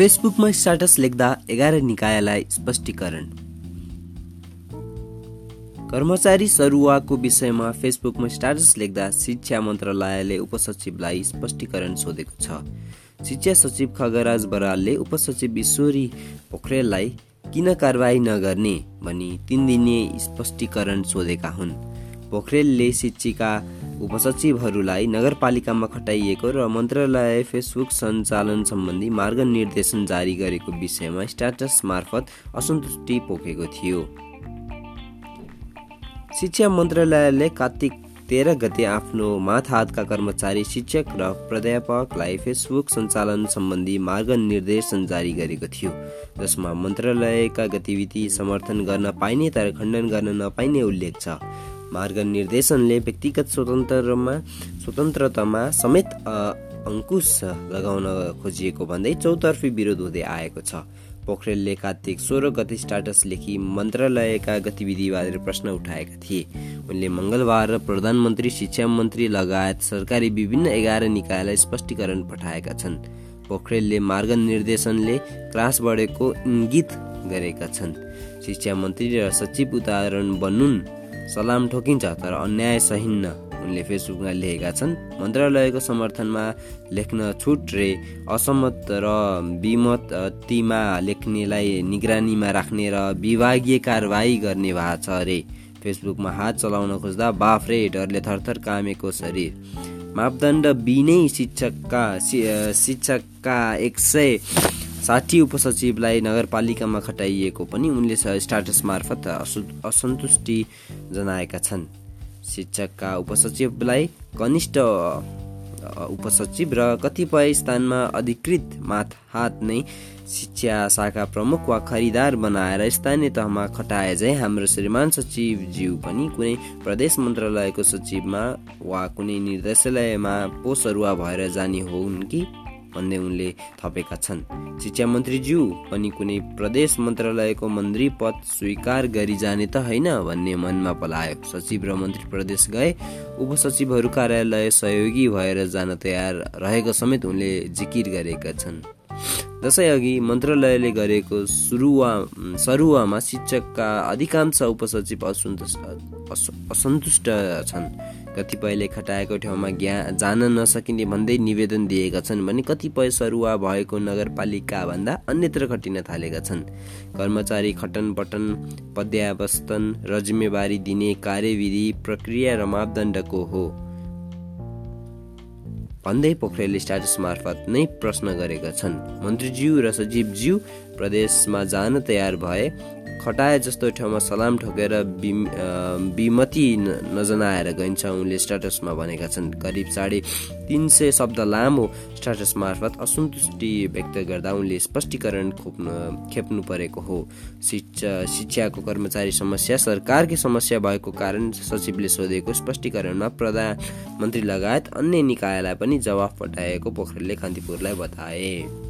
फेसबुकमा स्टाटस लेख्दा एघार निकायलाई स्पष्टीकरण। कर्मचारी सरुवाको विषयमा फेसबुकमा स्टाटस लेख्दा शिक्षा मन्त्रालयले उपसचिवलाई स्पष्टीकरण सोधेको छ। शिक्षा सचिव खगराज बरालले उपसचिव ईश्वरी पोखरेललाई किन कारवाही नगर्ने भनी तिन दिने स्पष्टीकरण सोधेका हुन्। पोखरेलले शिक्षिका उपसचिवहरूलाई नगरपालिकामा खटाइएको र मन्त्रालय फेसबुक सञ्चालन सम्बन्धी मार्ग निर्देशन जारी गरेको विषयमा स्ट्याटस मार्फत असन्तुष्टि पोखेको थियो। शिक्षा मन्त्रालयले कार्तिक तेह्र गते आफ्नो माथ हातका कर्मचारी शिक्षक र प्राध्यापकलाई फेसबुक सञ्चालन सम्बन्धी मार्ग निर्देशन जारी गरेको थियो। जसमा मन्त्रालयका गतिविधि समर्थन गर्न पाइने तर खण्डन गर्न नपाइने उल्लेख छ। मार्ग निर्देशनले व्यक्तिगत स्वतन्त्रमा स्वतन्त्रतामा समेत अङ्कुश लगाउन खोजिएको भन्दै चौतर्फी विरोध हुँदै आएको छ। पोखरेलले कार्तिक सोह्र गति स्टाटस लेखी मन्त्रालयका गतिविधिबारे प्रश्न उठाएका थिए। उनले मङ्गलबार प्रधानमन्त्री शिक्षा मन्त्री लगायत सरकारी विभिन्न एघार निकायलाई स्पष्टीकरण पठाएका छन्। पोखरेलले मार्ग निर्देशनले क्लास बढेको इङ्गित गरेका छन्। शिक्षा मन्त्री र सचिव उदाहरण बन्नुन्। सलाम ठोकिन्छ तर अन्याय सहिन्न। उनले फेसबुकमा लेखेका छन् मन्त्रालयको समर्थनमा लेख्न छुट रे असहमत र विमतिमा लेख्नेलाई निगरानीमा राख्ने र विभागीय कारवाही गर्ने भएको छ अरे फेसबुकमा हात चलाउन खोज्दा बाफ रे डरले थरथर कामेको शरीर। मापदण्ड बिनै शिक्षकका शिक्षकका एक सय साठी उपसचिवलाई नगरपालिकामा खटाइएको पनि उनले स्टाटस मार्फत असन्तुष्टि जनाएका छन्। शिक्षकका उपसचिवलाई कनिष्ठ उपसचिव र कतिपय स्थानमा अधिकृत माथ हात नै शिक्षा शाखा प्रमुख वा खरिदार बनाएर स्थानीय तहमा खटाए झै हाम्रो श्रीमान सचिवज्यू पनि कुनै प्रदेश मन्त्रालयको सचिवमा वा कुनै निर्देशालयमा पोसरुवा भएर जाने हुन् कि? भन्दै उनले थपेका छन्। शिक्षा मन्त्रीज्यू पनि कुनै प्रदेश मन्त्रालयको मन्त्री पद स्वीकार गरी जाने त होइन भन्ने मनमा पलायो। सचिव र मन्त्री प्रदेश गए। उपसचिवहरू कार्यालय सहयोगी भएर जान तयार रहेको समेत उनले जिकिर गरेका छन्। दसैँ अघि मन्त्रालयले गरेको सुरुवा सरुवामा शिक्षकका अधिकांश उपसचिव असन्तुष्ट छन्। कतिपयले खटाएको ठाउँमा ज्ञा जान नसकिने भन्दै निवेदन दिएका छन् भने कतिपय सरुवा भएको नगरपालिका भन्दा अन्यत्र खटिन थालेका छन्। कर्मचारी खटन पटन पद्यावस्तन र जिम्मेवारी दिने कार्यविधि प्रक्रिया र मापदण्डको हो। भन्दै पोखरेलले स्ट्याटस मार्फत नै प्रश्न गरेका छन्। मन्त्रीज्यू र सचिवज्यू प्रदेशमा जान तयार भए खटाए जस्तो ठाउँमा सलाम ठोकेर विमति नजनाएर गइन्छ। उनले स्ट्याटसमा भनेका छन् करिब साढे तिन सय शब्द लामो स्ट्याटस मार्फत असन्तुष्टि व्यक्त गर्दा उनले स्पष्टीकरण खोप्नु खेप्नु परेको हो। शिक्षा शिक्षाको कर्मचारी समस्या सरकारकै समस्या भएको कारण सचिवले सोधेको स्पष्टीकरणमा प्रधानमन्त्री लगायत अन्य निकायलाई पनि जवाफ पठाएको पोखरेलले कान्तिपुरलाई बताए।